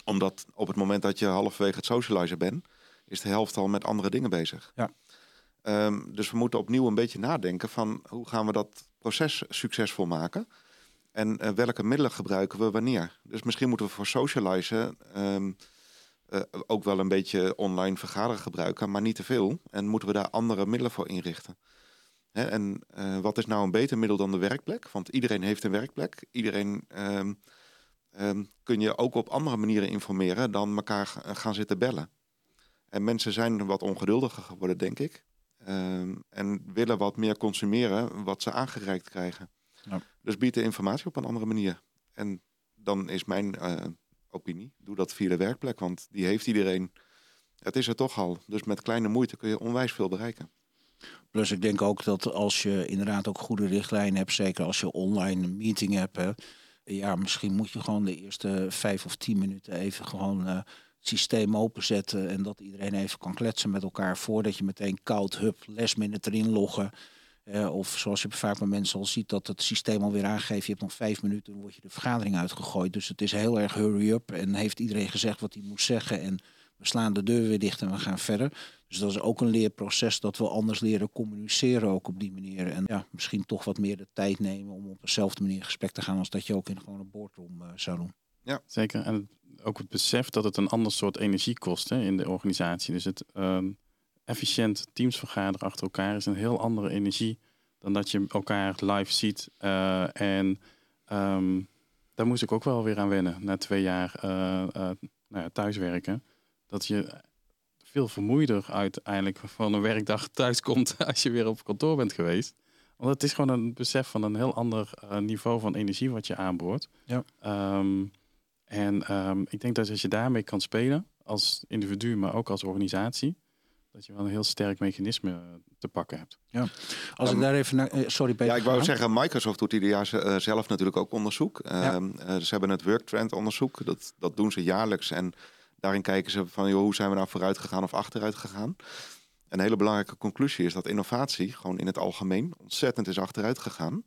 Omdat op het moment dat je halverwege het socializen bent, is de helft al met andere dingen bezig. Ja. Ehm, dus we moeten opnieuw een beetje nadenken van hoe gaan we dat proces succesvol maken. En eh, welke middelen gebruiken we wanneer? Dus misschien moeten we voor socializen ehm, eh, ook wel een beetje online vergaderen gebruiken, maar niet te veel. En moeten we daar andere middelen voor inrichten? Hè, en eh, wat is nou een beter middel dan de werkplek? Want iedereen heeft een werkplek. Iedereen ehm, ehm, kun je ook op andere manieren informeren dan elkaar gaan zitten bellen. En mensen zijn wat ongeduldiger geworden, denk ik. Ehm, en willen wat meer consumeren wat ze aangereikt krijgen. Ja. Dus bied de informatie op een andere manier. En dan is mijn eh, opinie, doe dat via de werkplek, want die heeft iedereen. Het is er toch al. Dus met kleine moeite kun je onwijs veel bereiken. Plus ik denk ook dat als je inderdaad ook goede richtlijnen hebt, zeker als je online een meeting hebt, hè, ja, misschien moet je gewoon de eerste vijf of tien minuten even gewoon eh, systeem openzetten en dat iedereen even kan kletsen met elkaar voordat je meteen koud, hup, last erin loggen. Eh, of zoals je vaak bij mensen al ziet, dat het systeem alweer aangeeft, je hebt nog vijf minuten, dan word je de vergadering uitgegooid. Dus het is heel erg hurry up en heeft iedereen gezegd wat hij moet zeggen en we slaan de deur weer dicht en we gaan verder. Dus dat is ook een leerproces dat we anders leren communiceren ook op die manier. En ja, misschien toch wat meer de tijd nemen om op dezelfde manier in gesprek te gaan als dat je ook in gewoon een boardroom eh, zou doen. Zeker. En ook het besef dat het een ander soort energie kost hè, in de organisatie. Dus het ehm, efficiënt teams vergaderen achter elkaar is een heel andere energie dan dat je elkaar live ziet. Eh, en ehm, daar moest ik ook wel weer aan wennen na twee jaar eh, eh, nou ja, thuiswerken. Dat je veel vermoeider uiteindelijk van een werkdag thuis komt als je weer op kantoor bent geweest. Want het is gewoon een besef van een heel ander niveau van energie wat je aanboort. Ja. Ehm, en ehm, ik denk dat als je daarmee kan spelen, als individu, maar ook als organisatie, dat je wel een heel sterk mechanisme eh, te pakken hebt. Als ik daar even naar... eh, sorry Peter. Ja, ik wou zeggen, Microsoft doet ieder jaar eh, zelf natuurlijk ook onderzoek. Ehm, eh, ze hebben het Worktrend onderzoek, dat, dat doen ze jaarlijks. En daarin kijken ze van, joh, hoe zijn we nou vooruit gegaan of achteruit gegaan? Een hele belangrijke conclusie is dat innovatie, gewoon in het algemeen, ontzettend is achteruit gegaan.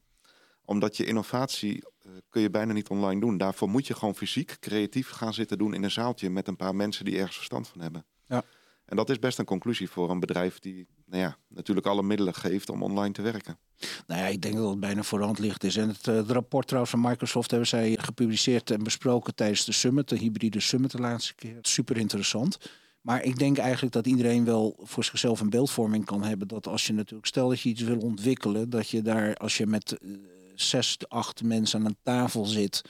Omdat je innovatie eh, kun je bijna niet online doen. Daarvoor moet je gewoon fysiek creatief gaan zitten doen in een zaaltje met een paar mensen die ergens verstand van hebben. Ja. En dat is best een conclusie voor een bedrijf die nou ja, natuurlijk alle middelen geeft om online te werken. Nou ja, ik denk dat het bijna voor de hand ligt is. En het, eh, het rapport trouwens van Microsoft hebben zij gepubliceerd en besproken tijdens de summit, de hybride summit de laatste keer. Super interessant. Maar ik denk eigenlijk dat iedereen wel voor zichzelf een beeldvorming kan hebben. Dat als je natuurlijk, stel dat je iets wil ontwikkelen, dat je daar als je met eh, zes, acht mensen aan een tafel zit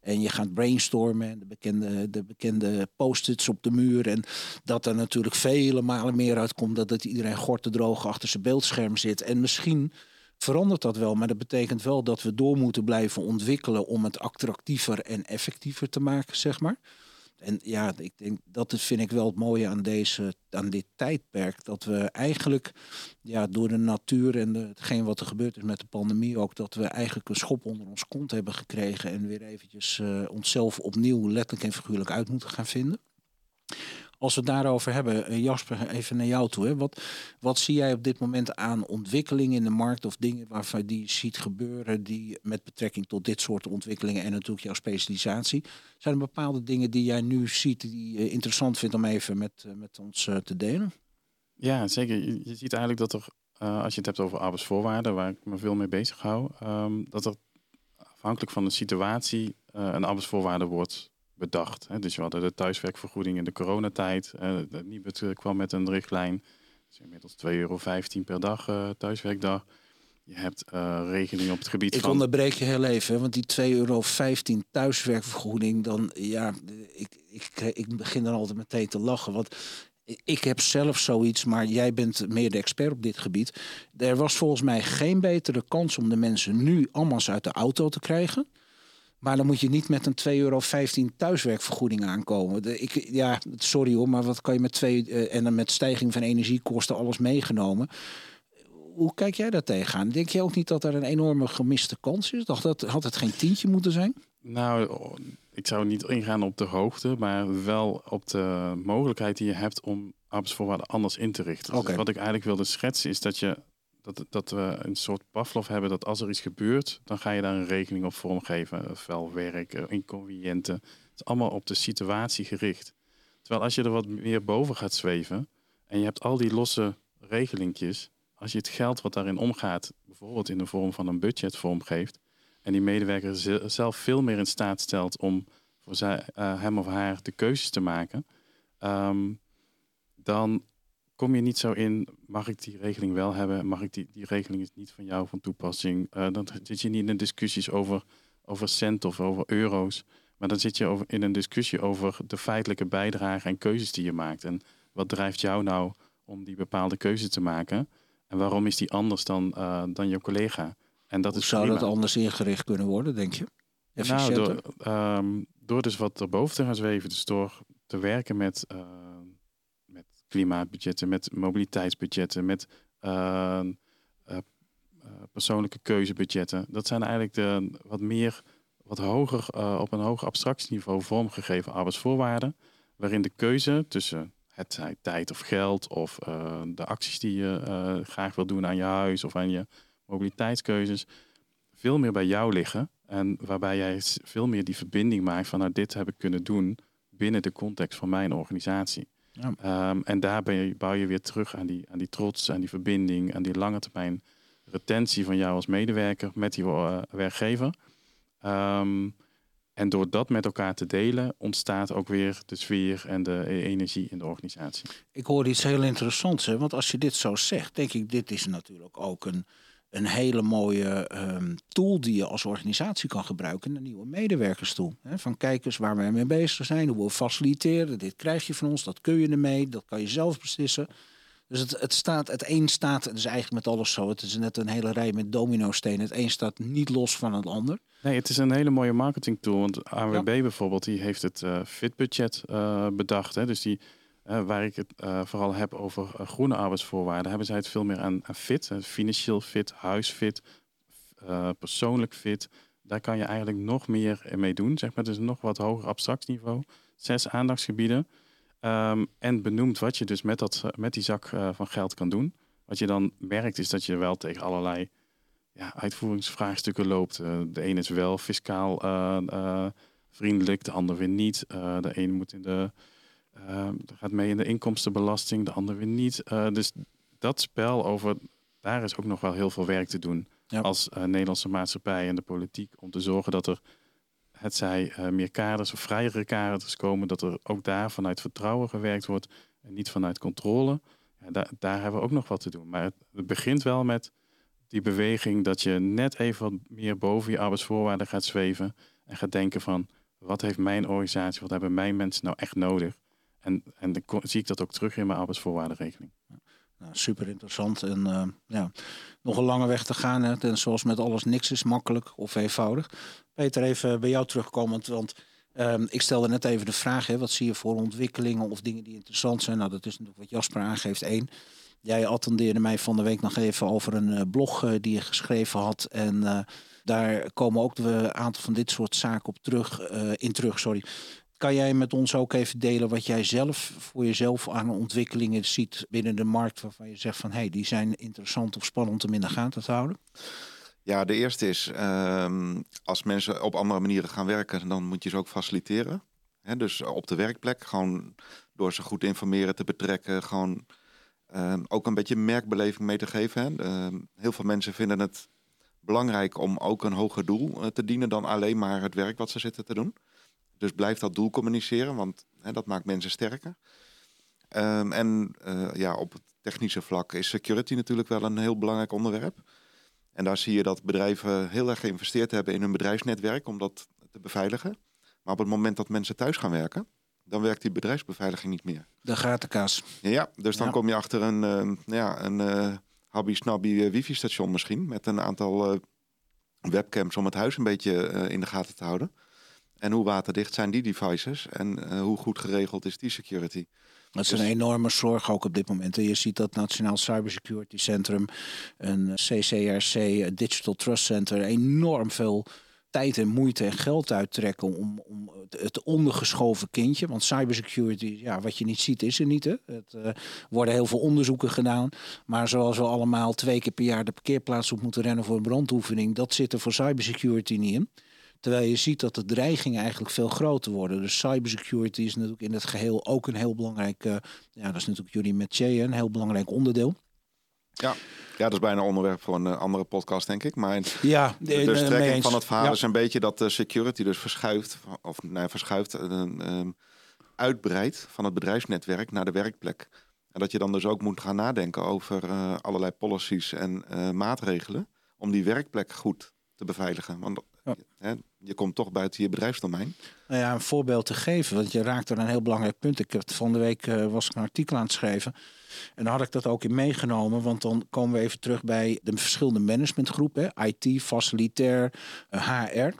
En je gaat brainstormen, de bekende, de bekende post-its op de muur. En dat er natuurlijk vele malen meer uitkomt dat, dat iedereen gort te droog achter zijn beeldscherm zit. En misschien verandert dat wel, maar dat betekent wel dat we door moeten blijven ontwikkelen om het attractiever en effectiever te maken, zeg maar. En ja, ik denk dat vind ik wel het mooie aan, deze, aan dit tijdperk. Dat we eigenlijk ja, door de natuur en de, hetgeen wat er gebeurd is met de pandemie ook, dat we eigenlijk een schop onder ons kont hebben gekregen en weer eventjes uh, onszelf opnieuw letterlijk en figuurlijk uit moeten gaan vinden. Als we het daarover hebben, eh, Jasper, even naar jou toe. Hè. Wat, wat zie jij op dit moment aan ontwikkelingen in de markt of dingen waarvan die ziet gebeuren die met betrekking tot dit soort ontwikkelingen en natuurlijk jouw specialisatie? Zijn er bepaalde dingen die jij nu ziet die je interessant vindt om even met, eh, met ons eh, te delen? Ja, zeker. Je, ziet eigenlijk dat er, als je het hebt over arbeidsvoorwaarden, waar ik me veel mee bezig hou, um, dat er afhankelijk van de situatie een arbeidsvoorwaarde wordt bedacht. Hè. Dus we hadden de thuiswerkvergoeding in de coronatijd. Uh, de Nibud kwam met een richtlijn. Dus inmiddels 2,15 euro per dag uh, thuiswerkdag. Je hebt uh, regelingen op het gebied ik van... Ik onderbreek je heel even, want die 2,15 euro thuiswerkvergoeding... dan, ja, ik, ik, ik begin dan altijd meteen te lachen. Want ik heb zelf zoiets, maar jij bent meer de expert op dit gebied. Er was volgens mij geen betere kans om de mensen nu allemaal uit de auto te krijgen... Maar dan moet je niet met een 2,15 euro thuiswerkvergoeding aankomen. De, ik, ja, sorry hoor, maar wat kan je met twee uh, en dan met stijging van energiekosten alles meegenomen? Hoe kijk jij daar tegenaan? Denk je ook niet dat er een enorme gemiste kans is? Dacht dat had het geen tientje moeten zijn? Nou, ik zou niet ingaan op de hoogte, maar wel op de mogelijkheid die je hebt om arbeidsvoorwaarden anders in te richten. Dus wat ik eigenlijk wilde schetsen is dat je dat, dat we een soort Pavlov hebben dat als er iets gebeurt, dan ga je daar een regeling op vormgeven. Ofwel werk, inconveniënten. Het is allemaal op de situatie gericht. Terwijl als je er wat meer boven gaat zweven en je hebt al die losse regelingjes, als je het geld wat daarin omgaat, bijvoorbeeld in de vorm van een budget vormgeeft, en die medewerker zelf veel meer in staat stelt om voor zij, uh, hem of haar de keuzes te maken, um, dan kom je niet zo in, mag ik die regeling wel hebben, mag ik die, die regeling is niet van jou van toepassing. Uh, dan zit je niet in discussies over, over cent of over euro's, maar dan zit je over, in een discussie over de feitelijke bijdrage en keuzes die je maakt. En wat drijft jou nou om die bepaalde keuze te maken? En waarom is die anders dan, uh, dan je collega? En dat Hoe is zou dat anders ingericht kunnen worden, denk je? Nou, door, um, door dus wat erboven te gaan zweven, dus door te werken met... Uh, klimaatbudgetten, met mobiliteitsbudgetten, met uh, uh, persoonlijke keuzebudgetten. Dat zijn eigenlijk de wat meer, wat hoger, uh, op een hoger abstractieniveau vormgegeven arbeidsvoorwaarden, waarin de keuze tussen het tijd of geld of de acties die je graag wil doen aan je huis of aan je mobiliteitskeuzes, veel meer bij jou liggen. En waarbij jij veel meer die verbinding maakt van nou, dit heb ik kunnen doen binnen de context van mijn organisatie. Ja. Ehm, en daarbij bouw je weer terug aan die, aan die trots, aan die verbinding, aan die lange termijn retentie van jou als medewerker met die uh, werkgever. Ehm, en door dat met elkaar te delen, ontstaat ook weer de sfeer en de e-, energie in de organisatie. Ik hoor iets heel interessants, hè? want als je dit zo zegt, denk ik, dit is natuurlijk ook een, een hele mooie um, tool die je als organisatie kan gebruiken. Een nieuwe medewerkerstoel. Hè? Van kijkers waar wij mee bezig zijn, hoe we faciliteren. Dit krijg je van ons, dat kun je ermee, dat kan je zelf beslissen. Dus het, het staat, het een staat, het is eigenlijk met alles zo. Het is net een hele rij met domino-stenen. Het een staat niet los van het ander. Nee, het is een hele mooie marketing tool. Want AWB bijvoorbeeld, die heeft het uh, fit budget uh, bedacht. Hè? Dus die waar ik het uh, vooral heb over uh, groene arbeidsvoorwaarden, hebben zij het veel meer aan, fit. financieel fit, huisfit, persoonlijk fit. Daar kan je eigenlijk nog meer mee doen. Zeg maar. Is een nog wat hoger abstractniveau. Zes aandachtsgebieden. Um, en benoemd wat je dus met, dat, met die zak van geld kan doen. Wat je dan merkt is dat je wel tegen allerlei ja, uitvoeringsvraagstukken loopt. de een is wel fiscaal vriendelijk, de ander weer niet. de een moet in de uh, dat gaat mee in de inkomstenbelasting, de ander weer niet. Uh, dus dat spel over, daar is ook nog wel heel veel werk te doen als uh, Nederlandse maatschappij en de politiek. Om te zorgen dat er, het zij uh, meer kaders of vrijere kaders komen, dat er ook daar vanuit vertrouwen gewerkt wordt en niet vanuit controle. Ja, daar, daar hebben we ook nog wat te doen. Maar het, het begint wel met die beweging dat je net even wat meer boven je arbeidsvoorwaarden gaat zweven En gaat denken van, wat heeft mijn organisatie, wat hebben mijn mensen nou echt nodig? En, en dan zie ik dat ook terug in mijn arbeidsvoorwaardenregeling. Nou, super interessant. En uh, ja, nog een lange weg te gaan. Hè. En zoals met alles, niks is makkelijk of eenvoudig. Peter, even bij jou terugkomend. Want um, ik stelde net even de vraag: hè, wat zie je voor ontwikkelingen of dingen die interessant zijn? Nou, dat is natuurlijk wat Jasper aangeeft. één. Jij attendeerde mij van de week nog even over een uh, blog uh, die je geschreven had. En daar komen ook een aantal van dit soort zaken op terug, in terug. Sorry. Kan jij met ons ook even delen wat jij zelf voor jezelf aan ontwikkelingen ziet binnen de markt waarvan je zegt van hé, hey, die zijn interessant of spannend om in de gaten te houden? Ja, de eerste is um, als mensen op andere manieren gaan werken, dan moet je ze ook faciliteren. Dus op de werkplek, gewoon door ze goed informeren, te betrekken, gewoon um, ook een beetje merkbeleving mee te geven. Um, heel veel mensen vinden het belangrijk om ook een hoger doel uh, te dienen dan alleen maar het werk wat ze zitten te doen. Dus blijf dat doel communiceren, want hè, dat maakt mensen sterker. Um, en uh, ja, op het technische vlak is security natuurlijk wel een heel belangrijk onderwerp. En daar zie je dat bedrijven heel erg geïnvesteerd hebben in hun bedrijfsnetwerk om dat te beveiligen. Maar op het moment dat mensen thuis gaan werken, dan werkt die bedrijfsbeveiliging niet meer. De gatenkaas. Ja, dus dan ja. kom je achter een, uh, ja, een uh, habby-snabby wifi-station misschien. Met een aantal webcams om het huis een beetje in de gaten te houden. En hoe waterdicht zijn die devices en uh, hoe goed geregeld is die security? Dat is dus... een enorme zorg ook op dit moment. Je ziet dat Nationaal Cybersecurity Centrum, een CCRC, een Digital Trust Center, enorm veel tijd en moeite en geld uittrekken om, om het ondergeschoven kindje. Want cybersecurity, ja, wat je niet ziet, is er niet. Hè? Het uh, worden heel veel onderzoeken gedaan. Maar zoals we allemaal twee keer per jaar de parkeerplaats op moeten rennen voor een brandoefening, dat zit er voor cybersecurity niet in. Terwijl je ziet dat de dreigingen eigenlijk veel groter worden. Dus cybersecurity is natuurlijk in het geheel ook een heel belangrijk. Uh, ja, dat is natuurlijk jullie met Jay een heel belangrijk onderdeel. Ja. ja, dat is bijna een onderwerp voor een uh, andere podcast, denk ik. Maar ja, de, de strekking van het verhaal ja. is een beetje dat de security dus verschuift, of nee, verschuift, uh, uitbreidt van het bedrijfsnetwerk naar de werkplek. En dat je dan dus ook moet gaan nadenken over allerlei policies en maatregelen om die werkplek goed te beveiligen. Want ja. Hè, je komt toch buiten je bedrijfsdomein. Nou ja, een voorbeeld te geven, want je raakt er een heel belangrijk punt. Ik heb van de week uh, was ik een artikel aan het schrijven. En dan had ik dat ook in meegenomen, want dan komen we even terug bij de verschillende managementgroepen: IT, facilitair, HR.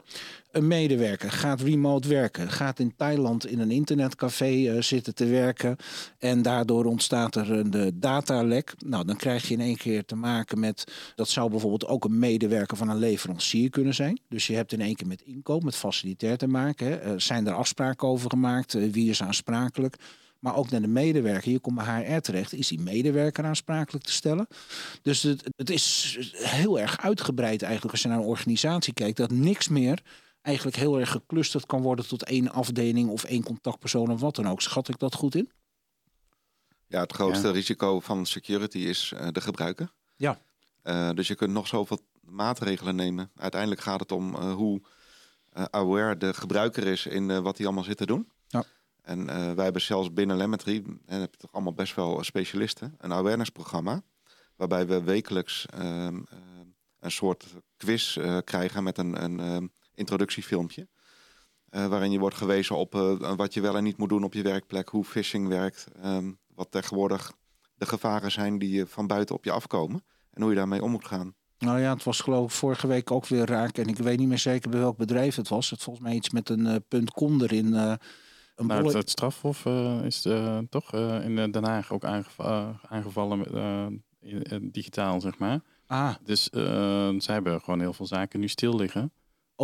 Een medewerker gaat remote werken, gaat in Thailand in een internetcafé uh, zitten te werken en daardoor ontstaat er een uh, datalek. Nou, dan krijg je in één keer te maken met, dat zou bijvoorbeeld ook een medewerker van een leverancier kunnen zijn. Dus je hebt in één keer met inkoop, met facilitair te maken. Hè. Uh, zijn er afspraken over gemaakt? wie is aansprakelijk? maar ook naar de medewerker. Je komt bij HR terecht, is die medewerker aansprakelijk te stellen. Dus het, het, is heel erg uitgebreid eigenlijk als je naar een organisatie kijkt, dat niks meer eigenlijk heel erg geclusterd kan worden tot één afdeling of één contactpersoon of wat dan ook. Schat ik dat goed in? Ja, het grootste ja. risico van security is uh, de gebruiker. Ja. Uh, dus je kunt nog zoveel maatregelen nemen. Uiteindelijk gaat het om uh, hoe aware de gebruiker is in wat hij allemaal zit te doen. Ja. En wij hebben zelfs binnen Lemetry, en heb je toch allemaal best wel specialisten, een awareness programma. Waarbij we wekelijks ehm, een soort quiz krijgen met een, een ehm, introductiefilmpje. Uh, waarin je wordt gewezen op uh, wat je wel en niet moet doen op je werkplek, hoe phishing werkt, um, wat tegenwoordig de gevaren zijn die van buiten op je afkomen en hoe je daarmee om moet gaan. Nou ja, het was geloof ik vorige week ook weer raak en ik weet niet meer zeker bij welk bedrijf het was. Het volgens mij iets met een uh, punt .com erin. een nou, het, het strafhof is toch in Den Haag ook aangevallen, aangevallen met, digitaal, zeg maar. Ah. Dus zij hebben gewoon heel veel zaken nu stil liggen.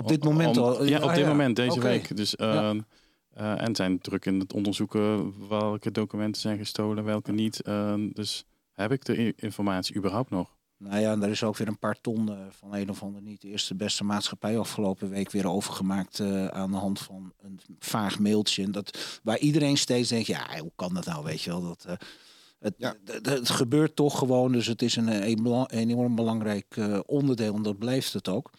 Op dit moment om, al? Ja, op dit ja. moment, deze okay. week. Dus, uh, ja. uh, en zijn druk in het onderzoeken welke documenten zijn gestolen, welke niet. Uh, dus heb ik de informatie überhaupt nog? Nou ja, er is ook weer een paar ton van een of andere niet de eerste beste maatschappij afgelopen week weer overgemaakt aan de hand van een vaag mailtje. En dat, waar iedereen steeds denkt, ja, hoe kan dat nou, weet je wel. Dat, het, ja. het, het, gebeurt toch gewoon, dus het is een, een enorm belangrijk onderdeel en dat blijft het ook.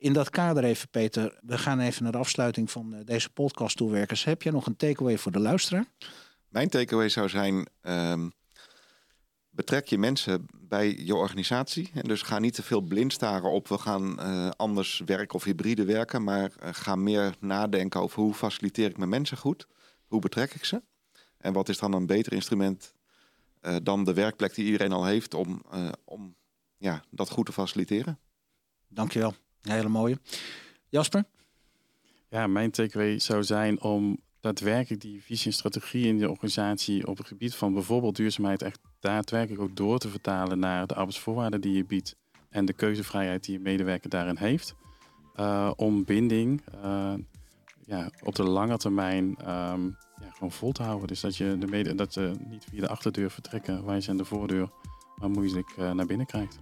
In dat kader even, Peter, we gaan even naar de afsluiting van deze podcast toewerkers. Heb jij nog een takeaway voor de luisteraar? Mijn takeaway zou zijn, um, betrek je mensen bij je organisatie. En dus ga niet te veel blind staren op we gaan uh, anders werken of hybride werken. Maar uh, ga meer nadenken over hoe faciliteer ik mijn mensen goed? Hoe betrek ik ze? En wat is dan een beter instrument uh, dan de werkplek die iedereen al heeft om, om ja, dat goed te faciliteren? Dankjewel. Hele mooie. Jasper? Ja, mijn takeaway zou zijn om daadwerkelijk die visie en strategie in je organisatie op het gebied van bijvoorbeeld duurzaamheid echt daadwerkelijk ook door te vertalen naar de arbeidsvoorwaarden die je biedt en de keuzevrijheid die je medewerker daarin heeft. Uh, om binding uh, ja, op de lange termijn um, ja, gewoon vol te houden. Dus dat je de mede, dat ze niet via de achterdeur vertrekken, je aan de voordeur maar moeilijk uh, naar binnen krijgt.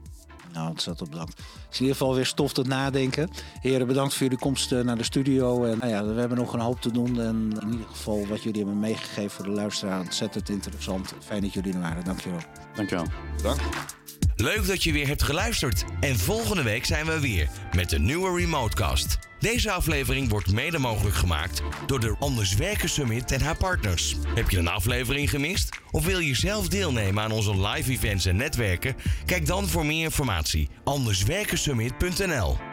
Nou, ontzettend bedankt. Het is in ieder geval weer stof tot nadenken. Heren, bedankt voor jullie komst naar de studio. En, nou ja, we hebben nog een hoop te doen. En in ieder geval wat jullie hebben meegegeven voor de luisteraar. Ontzettend interessant. Fijn dat jullie er waren. Dankjewel. Dankjewel. Dank. Leuk dat je weer hebt geluisterd. En volgende week zijn we weer met een nieuwe Remotecast. Deze aflevering wordt mede mogelijk gemaakt door de Anders Werken Summit en haar partners. Heb je een aflevering gemist? Of wil je zelf deelnemen aan onze live events en netwerken? Kijk dan voor meer informatie anderswerkensummit.nl